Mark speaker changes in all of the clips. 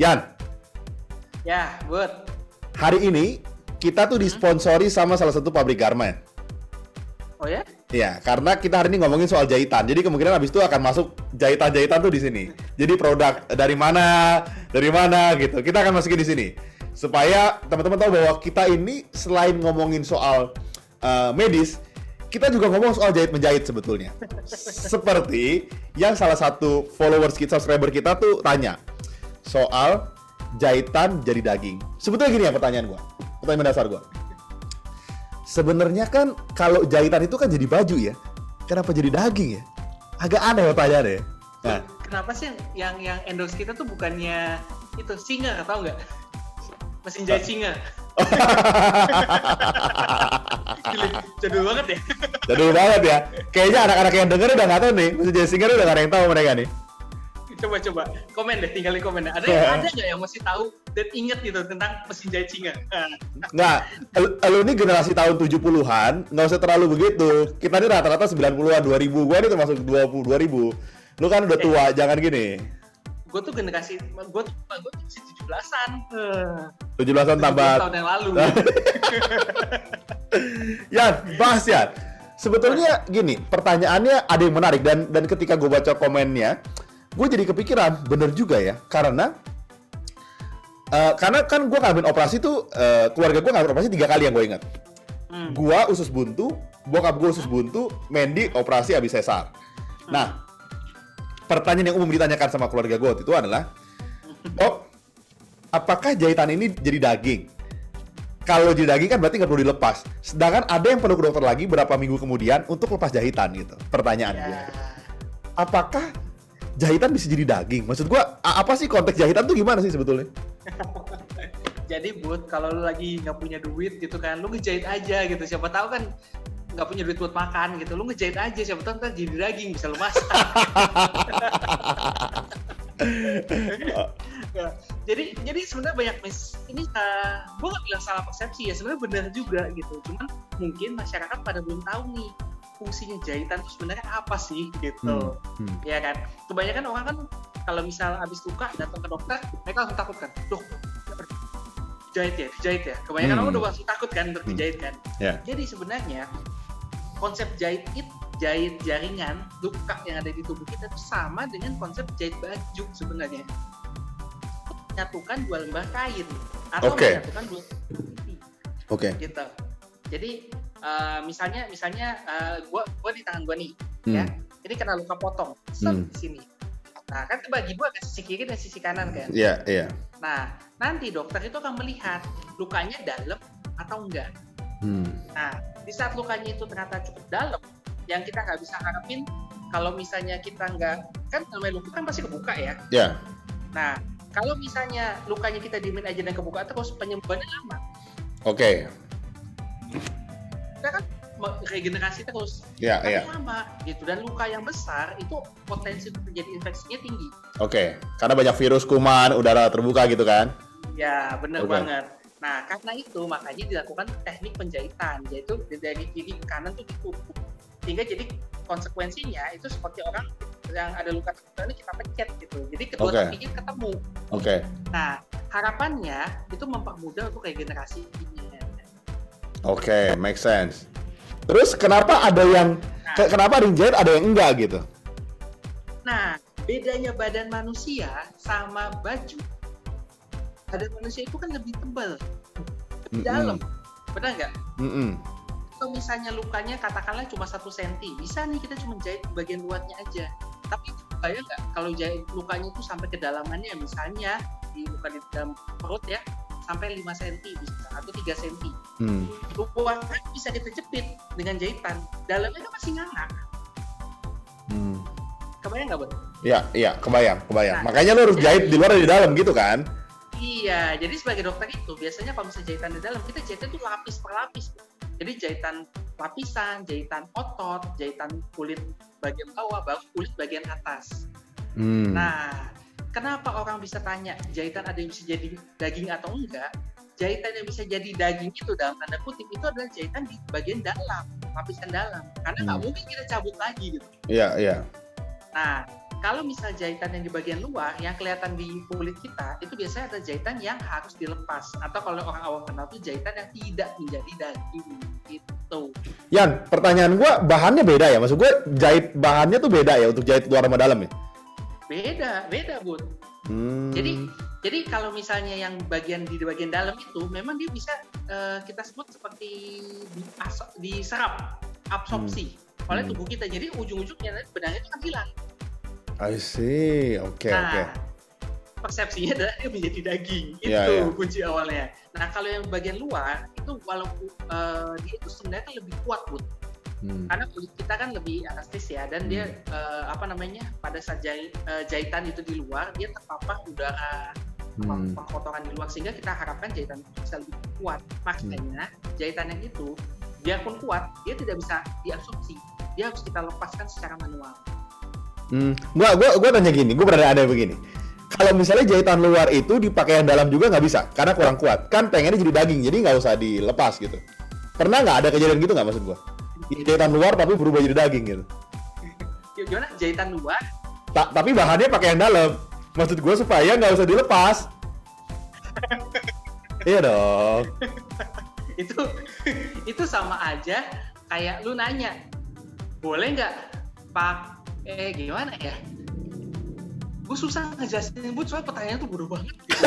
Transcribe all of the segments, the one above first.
Speaker 1: Yan,
Speaker 2: Ya, buat.
Speaker 1: hari ini kita tuh disponsori sama salah satu pabrik garment.
Speaker 2: Oh ya?
Speaker 1: Iya, karena kita hari ini ngomongin soal jahitan. Jadi kemungkinan habis itu akan masuk jahitan-jahitan tuh di sini. Jadi produk dari mana, dari mana gitu. Kita akan masukin di sini. Supaya teman-teman tahu bahwa kita ini selain ngomongin soal uh, medis, kita juga ngomong soal jahit menjahit sebetulnya. Seperti yang salah satu followers kita, subscriber kita tuh tanya soal jahitan jadi daging. Sebetulnya gini ya pertanyaan gua. Pertanyaan mendasar gua sebenarnya kan kalau jahitan itu kan jadi baju ya. Kenapa jadi daging ya? Agak aneh pertanyaannya. Nah,
Speaker 2: Kenapa sih yang yang endorse kita tuh bukannya itu singa atau enggak? Mesin jahit singa. Jadul banget ya.
Speaker 1: jadul banget ya. Kayaknya anak-anak yang denger udah nggak tahu nih. Mesin jahit singa udah nggak ada yang tahu mereka nih.
Speaker 2: Coba coba komen deh, tinggalin komen deh. Ada
Speaker 1: Ya.
Speaker 2: yang ada nggak yang masih tahu dan inget gitu tentang mesin jahit singa? Nah,
Speaker 1: lu ini generasi tahun 70-an, nggak usah terlalu begitu. Kita ini rata-rata 90-an, 2000. Gua ini termasuk 20, 2000. Lu kan udah tua, jangan gini.
Speaker 2: gue tuh generasi, gue tuh gue tuh masih 17-an. Eh,
Speaker 1: 17-an
Speaker 2: 17
Speaker 1: tambah
Speaker 2: tahun yang lalu.
Speaker 1: Yan, bahas Yan. Sebetulnya gini, pertanyaannya ada yang menarik dan dan ketika gue baca komennya, gue jadi kepikiran, bener juga ya, karena eh, karena kan gue ngalamin operasi tuh eh, keluarga gue ngalamin operasi tiga kali yang gue ingat.
Speaker 2: Hmm.
Speaker 1: Gua usus buntu, bokap gue usus buntu, Mandy operasi habis sesar. Nah, pertanyaan yang umum ditanyakan sama keluarga gue waktu itu adalah, Dok, apakah jahitan ini jadi daging? Kalau jadi daging kan berarti nggak perlu dilepas. Sedangkan ada yang perlu ke dokter lagi berapa minggu kemudian untuk lepas jahitan gitu. Pertanyaan gue.
Speaker 2: Ya.
Speaker 1: Apakah jahitan bisa jadi daging? Maksud gue, a- apa sih konteks jahitan tuh gimana sih sebetulnya?
Speaker 2: Jadi buat kalau lu lagi nggak punya duit gitu kan, lu ngejahit aja gitu. Siapa tahu kan nggak punya duit buat makan gitu, lu ngejahit aja. Siapa tahu ntar jadi daging bisa lu masak. Jadi jadi sebenarnya banyak mis ini uh, gue nggak bilang salah persepsi ya sebenarnya benar juga gitu cuman mungkin masyarakat pada belum tahu nih fungsinya jahitan itu sebenarnya apa sih gitu
Speaker 1: Hmm, hmm.
Speaker 2: ya kan kebanyakan orang kan kalau misal habis luka datang ke dokter mereka langsung takut kan dok jahit ya jahit ya kebanyakan
Speaker 1: Hmm.
Speaker 2: orang udah langsung takut kan untuk
Speaker 1: Hmm.
Speaker 2: dijahit kan
Speaker 1: Ya.
Speaker 2: jadi sebenarnya konsep jahit it jahit jaringan luka yang ada di tubuh kita itu sama dengan konsep jahit baju sebenarnya menyatukan dua lembar kain atau
Speaker 1: Oke.
Speaker 2: menyatukan dua
Speaker 1: Oke.
Speaker 2: gitu jadi eh, misalnya misalnya eh, gua gua di tangan gua nih
Speaker 1: Hmm.
Speaker 2: ya ini kena luka potong set
Speaker 1: Hmm.
Speaker 2: di sini nah kan kebagi dua kan sisi kiri dan sisi kanan kan
Speaker 1: Iya, iya.
Speaker 2: nah nanti dokter itu akan melihat lukanya dalam atau enggak
Speaker 1: Hmm.
Speaker 2: nah di saat lukanya itu ternyata cukup dalam yang kita nggak bisa harapin kalau misalnya kita nggak kan namanya luka kan pasti kebuka ya
Speaker 1: Ya.
Speaker 2: nah kalau misalnya lukanya kita diemin aja dan kebuka terus penyembuhannya lama
Speaker 1: Oke.
Speaker 2: Kita kan regenerasi terus
Speaker 1: Ya,
Speaker 2: tapi
Speaker 1: ya.
Speaker 2: lama gitu dan luka yang besar itu potensi untuk terjadi infeksinya tinggi
Speaker 1: Oke. Karena banyak virus, kuman, udara terbuka gitu kan?
Speaker 2: ya bener
Speaker 1: Oke.
Speaker 2: banget nah karena itu makanya dilakukan teknik penjahitan yaitu dari kiri ke kanan tuh ditutup sehingga jadi konsekuensinya itu seperti orang yang ada luka terbuka ini kita pencet gitu jadi kedua
Speaker 1: Oke.
Speaker 2: kakinya ketemu
Speaker 1: Oke.
Speaker 2: nah harapannya itu mempermudah untuk regenerasi
Speaker 1: Oke, make sense. Terus kenapa ada yang ke- kenapa ada yang jahit, ada yang enggak gitu?
Speaker 2: Nah, bedanya badan manusia sama baju. Badan manusia itu kan lebih tebal, lebih
Speaker 1: Mm-mm.
Speaker 2: dalam. Benar nggak?
Speaker 1: Mm-mm.
Speaker 2: Kalau misalnya lukanya katakanlah cuma satu senti, bisa nih kita cuma jahit bagian luarnya aja. Tapi bayang nggak kalau jahit lukanya itu sampai kedalamannya, misalnya di luka di dalam perut ya, sampai 5 senti bisa atau 3 senti.
Speaker 1: Hmm.
Speaker 2: Luarnya bisa kita jepit dengan jahitan, dalamnya kan masih nganga.
Speaker 1: Hmm.
Speaker 2: Kebayang nggak, Bang?
Speaker 1: Iya, iya, kebayang, kebayang.
Speaker 2: Nah,
Speaker 1: Makanya lo harus jahit di luar dan di dalam gitu kan?
Speaker 2: Iya, jadi sebagai dokter itu biasanya kalau misalnya jahitan di dalam kita jahitnya tuh lapis per lapis. Jadi jahitan lapisan, jahitan otot, jahitan kulit bagian bawah, baru kulit bagian atas.
Speaker 1: Hmm.
Speaker 2: Nah, kenapa orang bisa tanya jahitan ada yang bisa jadi daging atau enggak? Jahitan yang bisa jadi daging itu dalam tanda kutip itu adalah jahitan di bagian dalam, lapisan dalam. Karena nggak
Speaker 1: Hmm.
Speaker 2: mungkin kita cabut lagi gitu.
Speaker 1: Iya, iya.
Speaker 2: Nah, kalau misal jahitan yang di bagian luar yang kelihatan di kulit kita itu biasanya ada jahitan yang harus dilepas atau kalau orang awam kenal itu jahitan yang tidak menjadi daging gitu.
Speaker 1: Yan, pertanyaan gua bahannya beda ya? Maksud gua jahit bahannya tuh beda ya untuk jahit luar sama dalam ya?
Speaker 2: Beda, beda bud.
Speaker 1: Hmm.
Speaker 2: Jadi jadi kalau misalnya yang bagian di bagian dalam itu memang dia bisa uh, kita sebut seperti di, diserap absorpsi hmm. oleh tubuh kita. Jadi ujung-ujungnya benangnya itu kan hilang.
Speaker 1: I see, oke okay,
Speaker 2: nah,
Speaker 1: oke. Okay.
Speaker 2: Persepsinya adalah dia menjadi daging,
Speaker 1: yeah,
Speaker 2: itu
Speaker 1: yeah.
Speaker 2: kunci awalnya. Nah kalau yang bagian luar itu walaupun uh, dia itu sebenarnya kan lebih kuat bud, hmm. karena kulit kita kan lebih elastis ya, dan hmm. dia uh, apa namanya pada saat jahit, uh, jahitan itu di luar dia terpapar udara hmm. kotoran di luar sehingga kita harapkan jahitan itu bisa lebih kuat. Makanya hmm. jahitan yang itu biarpun kuat dia tidak bisa diabsorpsi, dia harus kita lepaskan secara manual.
Speaker 1: Hmm, gua gua gua tanya gini, gua berada ada begini. Kalau misalnya jahitan luar itu dipakai yang dalam juga nggak bisa, karena kurang kuat. Kan pengennya jadi daging, jadi nggak usah dilepas gitu. Pernah nggak ada kejadian gitu nggak maksud gua? Jahitan luar tapi berubah jadi daging gitu.
Speaker 2: Gimana? Jahitan luar?
Speaker 1: Ta tapi bahannya pakai yang dalam. Maksud gua supaya nggak usah dilepas. iya dong.
Speaker 2: itu itu sama aja kayak lu nanya, boleh nggak pak eh gimana ya gue susah ngejelasin but soalnya pertanyaan tuh bodoh banget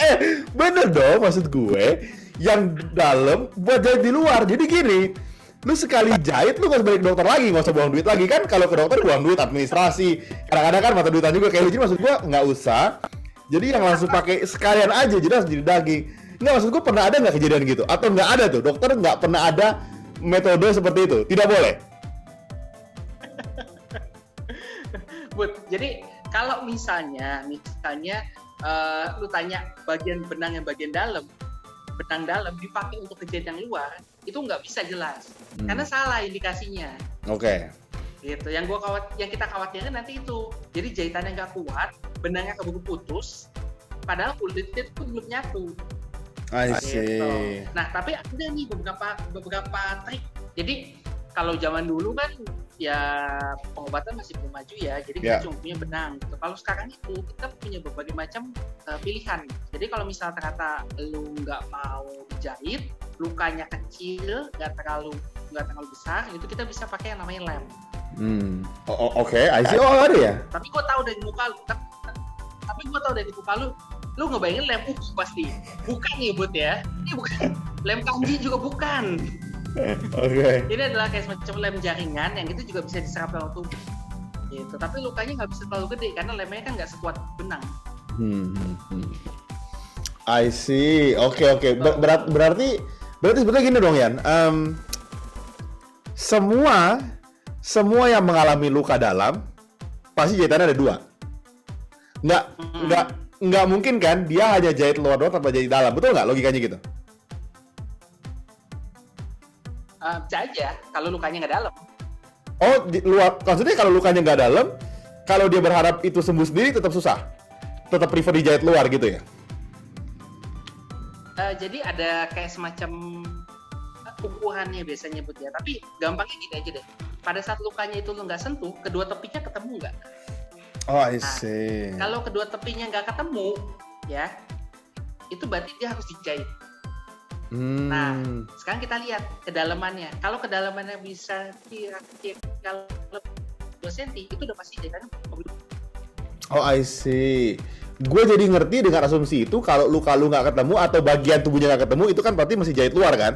Speaker 1: eh bener dong maksud gue yang dalam buat jahit di luar. Jadi gini lu sekali jahit lu usah balik dokter lagi nggak usah buang duit lagi. Kan kalau ke dokter buang duit administrasi. Kadang-kadang kan mata duitan juga kayak lu jadi maksud gue nggak usah. Jadi yang langsung pakai sekalian aja jadi harus jadi daging. Nggak maksud gue pernah ada nggak kejadian gitu? Atau nggak ada tuh? Dokter nggak pernah ada metode seperti itu? Tidak boleh.
Speaker 2: Bud, jadi kalau misalnya, misalnya uh, lu tanya bagian benang yang bagian dalam, benang dalam dipakai untuk kejadian yang luar, itu nggak bisa jelas, hmm. karena salah indikasinya.
Speaker 1: Oke.
Speaker 2: Okay. Gitu. Yang gua kawat, yang kita khawatirkan nanti itu, jadi jahitannya nggak kuat, benangnya keburu putus, padahal kulitnya itu belum nyatu.
Speaker 1: I see. Gitu.
Speaker 2: Nah, tapi ada nih beberapa beberapa trik. Jadi kalau zaman dulu kan ya pengobatan masih belum maju ya, jadi yeah. kita ya. cuma punya benang. Gitu. Kalau sekarang itu kita punya berbagai macam uh, pilihan. Jadi kalau misalnya ternyata lu nggak mau jahit, lukanya kecil, nggak terlalu nggak terlalu besar, itu kita bisa pakai yang namanya lem.
Speaker 1: Hmm. Oh, Oke, okay. I see. Oh ada ya.
Speaker 2: Tapi gua tahu dari muka lu, tapi gua tahu dari muka lu, lu ngebayangin lem ubi pasti. Bukan nih buat ya. Ini bukan lem kanji juga bukan.
Speaker 1: Oke. Okay.
Speaker 2: Ini adalah kayak semacam lem jaringan yang itu juga bisa diserap dalam tubuh. Gitu. Tapi lukanya nggak bisa terlalu gede karena lemnya kan nggak sekuat benang.
Speaker 1: Hmm, hmm, hmm. I see. Oke okay, oke. Okay. Ber berat, berarti berarti sebetulnya gini dong Yan. Um, semua semua yang mengalami luka dalam pasti jahitannya ada dua. Nggak hmm. nggak nggak mungkin kan dia hanya jahit luar doang tanpa jahit dalam. Betul nggak logikanya gitu?
Speaker 2: Uh, bisa aja kalau lukanya nggak dalam.
Speaker 1: Oh, di luar maksudnya kalau lukanya nggak dalam, kalau dia berharap itu sembuh sendiri tetap susah. Tetap prefer dijahit luar gitu ya?
Speaker 2: Uh, jadi ada kayak semacam ukurannya biasanya but ya. Tapi gampangnya gini aja deh. Pada saat lukanya itu lo nggak sentuh, kedua tepinya ketemu nggak?
Speaker 1: Oh, I nah, see.
Speaker 2: Nah, kalau kedua tepinya nggak ketemu, ya, itu berarti dia harus dijahit.
Speaker 1: Hmm.
Speaker 2: Nah, sekarang kita lihat kedalamannya. Kalau kedalamannya bisa kira-kira 2 cm, itu udah pasti jahitannya
Speaker 1: Oh, I see. Gue jadi ngerti dengan asumsi itu kalau luka lu nggak ketemu atau bagian tubuhnya nggak ketemu itu kan berarti masih jahit luar kan?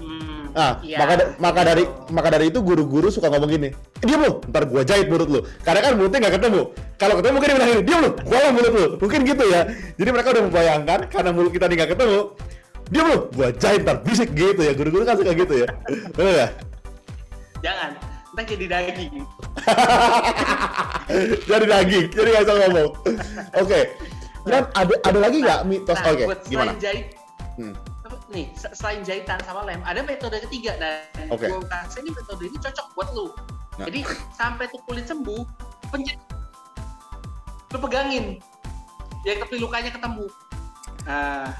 Speaker 2: Hmm,
Speaker 1: ah, ya, maka da maka gitu. dari maka dari itu guru-guru suka ngomong gini, diam lu, ntar gue jahit mulut lu. Karena kan mulutnya nggak ketemu. Kalau ketemu mungkin dia bilang diam lu, gue mulut lu. Mungkin gitu ya. Jadi mereka udah membayangkan karena mulut kita nggak ketemu, dia lu gua jahit ntar bisik gitu ya guru-guru kan suka gitu ya bener ya
Speaker 2: jangan ntar jadi daging
Speaker 1: jadi daging jadi nggak usah ngomong oke okay. dan ada ada lagi nggak nah, mitos
Speaker 2: nah,
Speaker 1: oke okay,
Speaker 2: gimana jahit hmm. nih selain jahitan sama lem ada metode ketiga dan okay. gue kasih ini metode ini cocok buat lu nah. jadi sampai tuh kulit sembuh penjahit lu pegangin ya tapi lukanya ketemu nah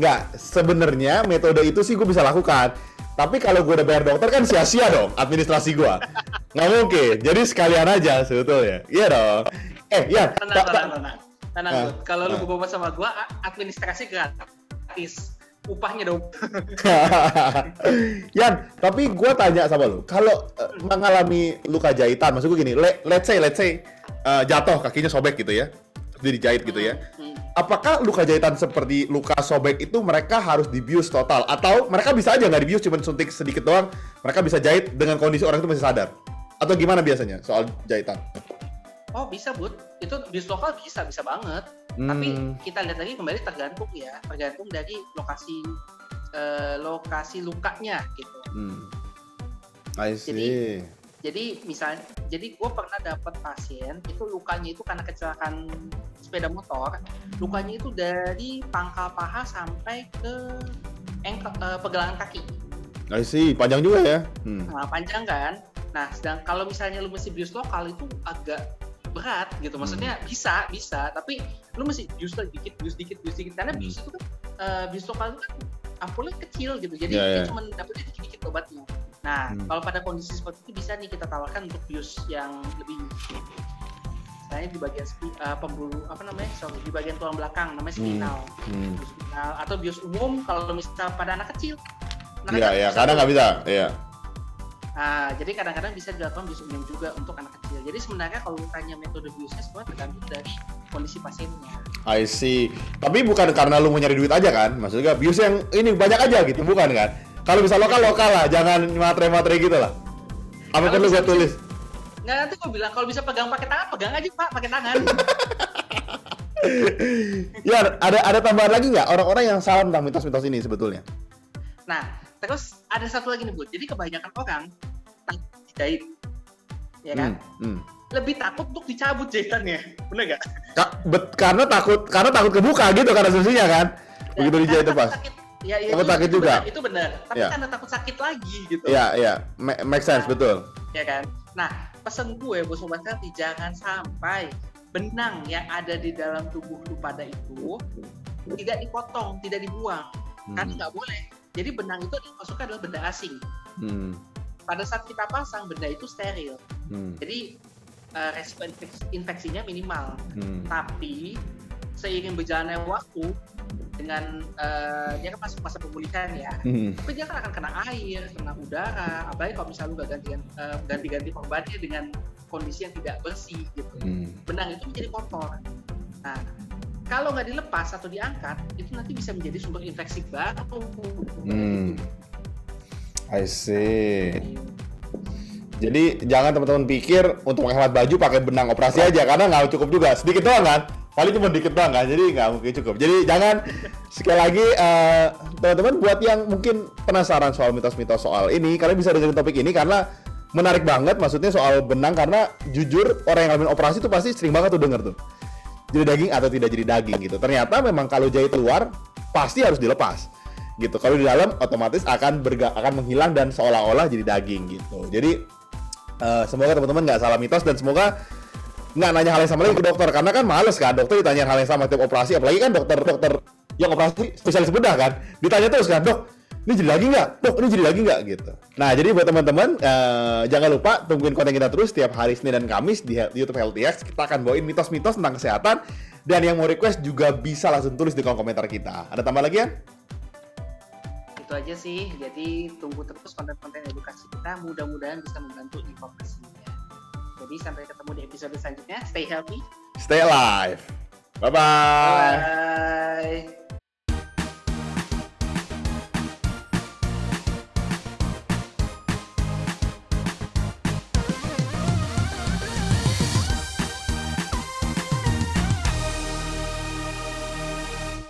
Speaker 1: Nggak, sebenarnya metode itu sih gue bisa lakukan. Tapi kalau gue udah bayar dokter kan sia-sia dong administrasi gue. Nggak mungkin. Jadi sekalian aja sebetulnya. Iya dong. Eh, ya.
Speaker 2: tenang tenang tenang tenang kalau lu
Speaker 1: ah.
Speaker 2: berobat sama gua a- administrasi gratis upahnya dong
Speaker 1: Yan, tapi gue tanya sama lu, kalau eh, mengalami luka jahitan, maksud gue gini, le- let's say, let's say eh, jatuh kakinya sobek gitu ya, jadi dijahit gitu ya. Apakah luka jahitan seperti luka sobek itu mereka harus dibius total atau mereka bisa aja nggak dibius cuma suntik sedikit doang, mereka bisa jahit dengan kondisi orang itu masih sadar? Atau gimana biasanya soal jahitan?
Speaker 2: oh bisa bud itu bis lokal bisa bisa banget tapi
Speaker 1: Hmm,
Speaker 2: kita lihat lagi kembali tergantung ya tergantung dari lokasi eh, lokasi lukanya gitu
Speaker 1: hmm. I see.
Speaker 2: Jadi- jadi misalnya jadi gue pernah dapat pasien itu lukanya itu karena kecelakaan sepeda motor lukanya itu dari pangkal paha sampai ke engkel eh, pegangan kaki
Speaker 1: I see, panjang juga ya. Hmm.
Speaker 2: nah, panjang kan nah sedang kalau misalnya lu mesti bius lokal itu agak berat gitu maksudnya bisa bisa tapi lu mesti bius dikit bius dikit bius dikit karena
Speaker 1: Hmm.
Speaker 2: bius itu kan eh, bius lokal itu kan ampulnya kecil gitu jadi dia
Speaker 1: iya.
Speaker 2: cuma dapetnya nah
Speaker 1: Hmm.
Speaker 2: kalau pada kondisi seperti itu bisa nih kita tawarkan untuk bius yang lebih misalnya di bagian spi- eh, pembuluh apa namanya sorry di bagian tulang belakang namanya
Speaker 1: Hmm.
Speaker 2: spinal
Speaker 1: Hmm.
Speaker 2: bius spinal atau bius umum kalau misalnya pada anak kecil
Speaker 1: Iya, iya, kadang nggak bisa. Iya.
Speaker 2: Nah, jadi kadang-kadang bisa dilakukan bius umum juga untuk anak kecil. Jadi sebenarnya kalau tanya metode biusnya semua tergantung dari kondisi pasiennya.
Speaker 1: I see. Tapi bukan karena lu mau nyari duit aja kan? Maksudnya bius yang ini banyak aja gitu, bukan kan? Kalau bisa lokal lokal lah, jangan matre-matre gitu lah. Apa perlu gue tulis?
Speaker 2: Nggak nanti gue bilang kalau bisa pegang pakai tangan, pegang aja pak, pakai tangan.
Speaker 1: Ya, ada ada tambahan lagi nggak orang-orang yang salah tentang mitos-mitos ini sebetulnya?
Speaker 2: nah, terus ada satu lagi nih bu. Jadi kebanyakan orang takut dijahit, ya kan?
Speaker 1: Hmm, hmm.
Speaker 2: Lebih takut untuk dicabut jahitannya, bener nggak?
Speaker 1: Ka- bet- karena takut karena takut kebuka gitu kan asumsinya kan? Begitu
Speaker 2: Ya,
Speaker 1: dijahit
Speaker 2: karena
Speaker 1: pas.
Speaker 2: sakit. Ya, ya,
Speaker 1: Takut
Speaker 2: itu,
Speaker 1: sakit juga.
Speaker 2: benar, itu benar. Tapi
Speaker 1: Ya.
Speaker 2: karena takut sakit lagi gitu.
Speaker 1: Iya, iya, Ma- make sense betul.
Speaker 2: ya kan? Nah, pesan gue bos sobat hati jangan sampai benang yang ada di dalam tubuh lu pada itu tidak dipotong, tidak dibuang,
Speaker 1: Hmm.
Speaker 2: nggak boleh. Jadi benang itu masuknya adalah benda asing.
Speaker 1: Hmm.
Speaker 2: Pada saat kita pasang benda itu steril,
Speaker 1: Hmm.
Speaker 2: jadi eh, resiko infeksi- infeksinya minimal.
Speaker 1: Hmm.
Speaker 2: Tapi seiring berjalannya waktu dengan eh, dia kan masuk masa pemulihan ya,
Speaker 1: Hmm.
Speaker 2: tapi dia kan akan kena air, kena udara, apalagi kalau misalnya lu gak ganti ganti-ganti perbannya dengan kondisi yang tidak bersih gitu.
Speaker 1: Hmm.
Speaker 2: Benang itu menjadi kotor. Nah, kalau nggak dilepas atau diangkat, itu nanti bisa menjadi sumber infeksi baru.
Speaker 1: Hmm. I see. Jadi jangan teman-teman pikir untuk menghemat baju pakai benang operasi aja karena nggak cukup juga sedikit doang kan paling cuma dikit doang kan jadi nggak mungkin cukup jadi jangan sekali lagi eh, teman-teman buat yang mungkin penasaran soal mitos-mitos soal ini kalian bisa dengerin topik ini karena menarik banget maksudnya soal benang karena jujur orang yang ngalamin operasi tuh pasti sering banget tuh denger tuh jadi daging atau tidak jadi daging gitu. Ternyata memang kalau jahit luar pasti harus dilepas gitu. Kalau di dalam otomatis akan berga akan menghilang dan seolah-olah jadi daging gitu. Jadi eh, semoga teman-teman nggak salah mitos dan semoga nggak nanya hal yang sama lagi ke dokter. Karena kan males kan dokter ditanya hal yang sama tiap operasi. Apalagi kan dokter-dokter yang operasi spesialis bedah kan. Ditanya terus kan dok ini jadi lagi nggak? Dok ini jadi lagi nggak? Gitu. Nah jadi buat teman-teman eh, jangan lupa tungguin konten kita terus tiap hari Senin dan Kamis di, YouTube HealthyX kita akan bawain mitos-mitos tentang kesehatan. Dan yang mau request juga bisa langsung tulis di kolom komentar kita. Ada tambah lagi ya
Speaker 2: Itu aja sih. Jadi tunggu terus konten-konten edukasi kita. Mudah-mudahan bisa membantu informasinya. Jadi sampai ketemu di episode selanjutnya. Stay healthy.
Speaker 1: stay alive bye bye
Speaker 2: Bye.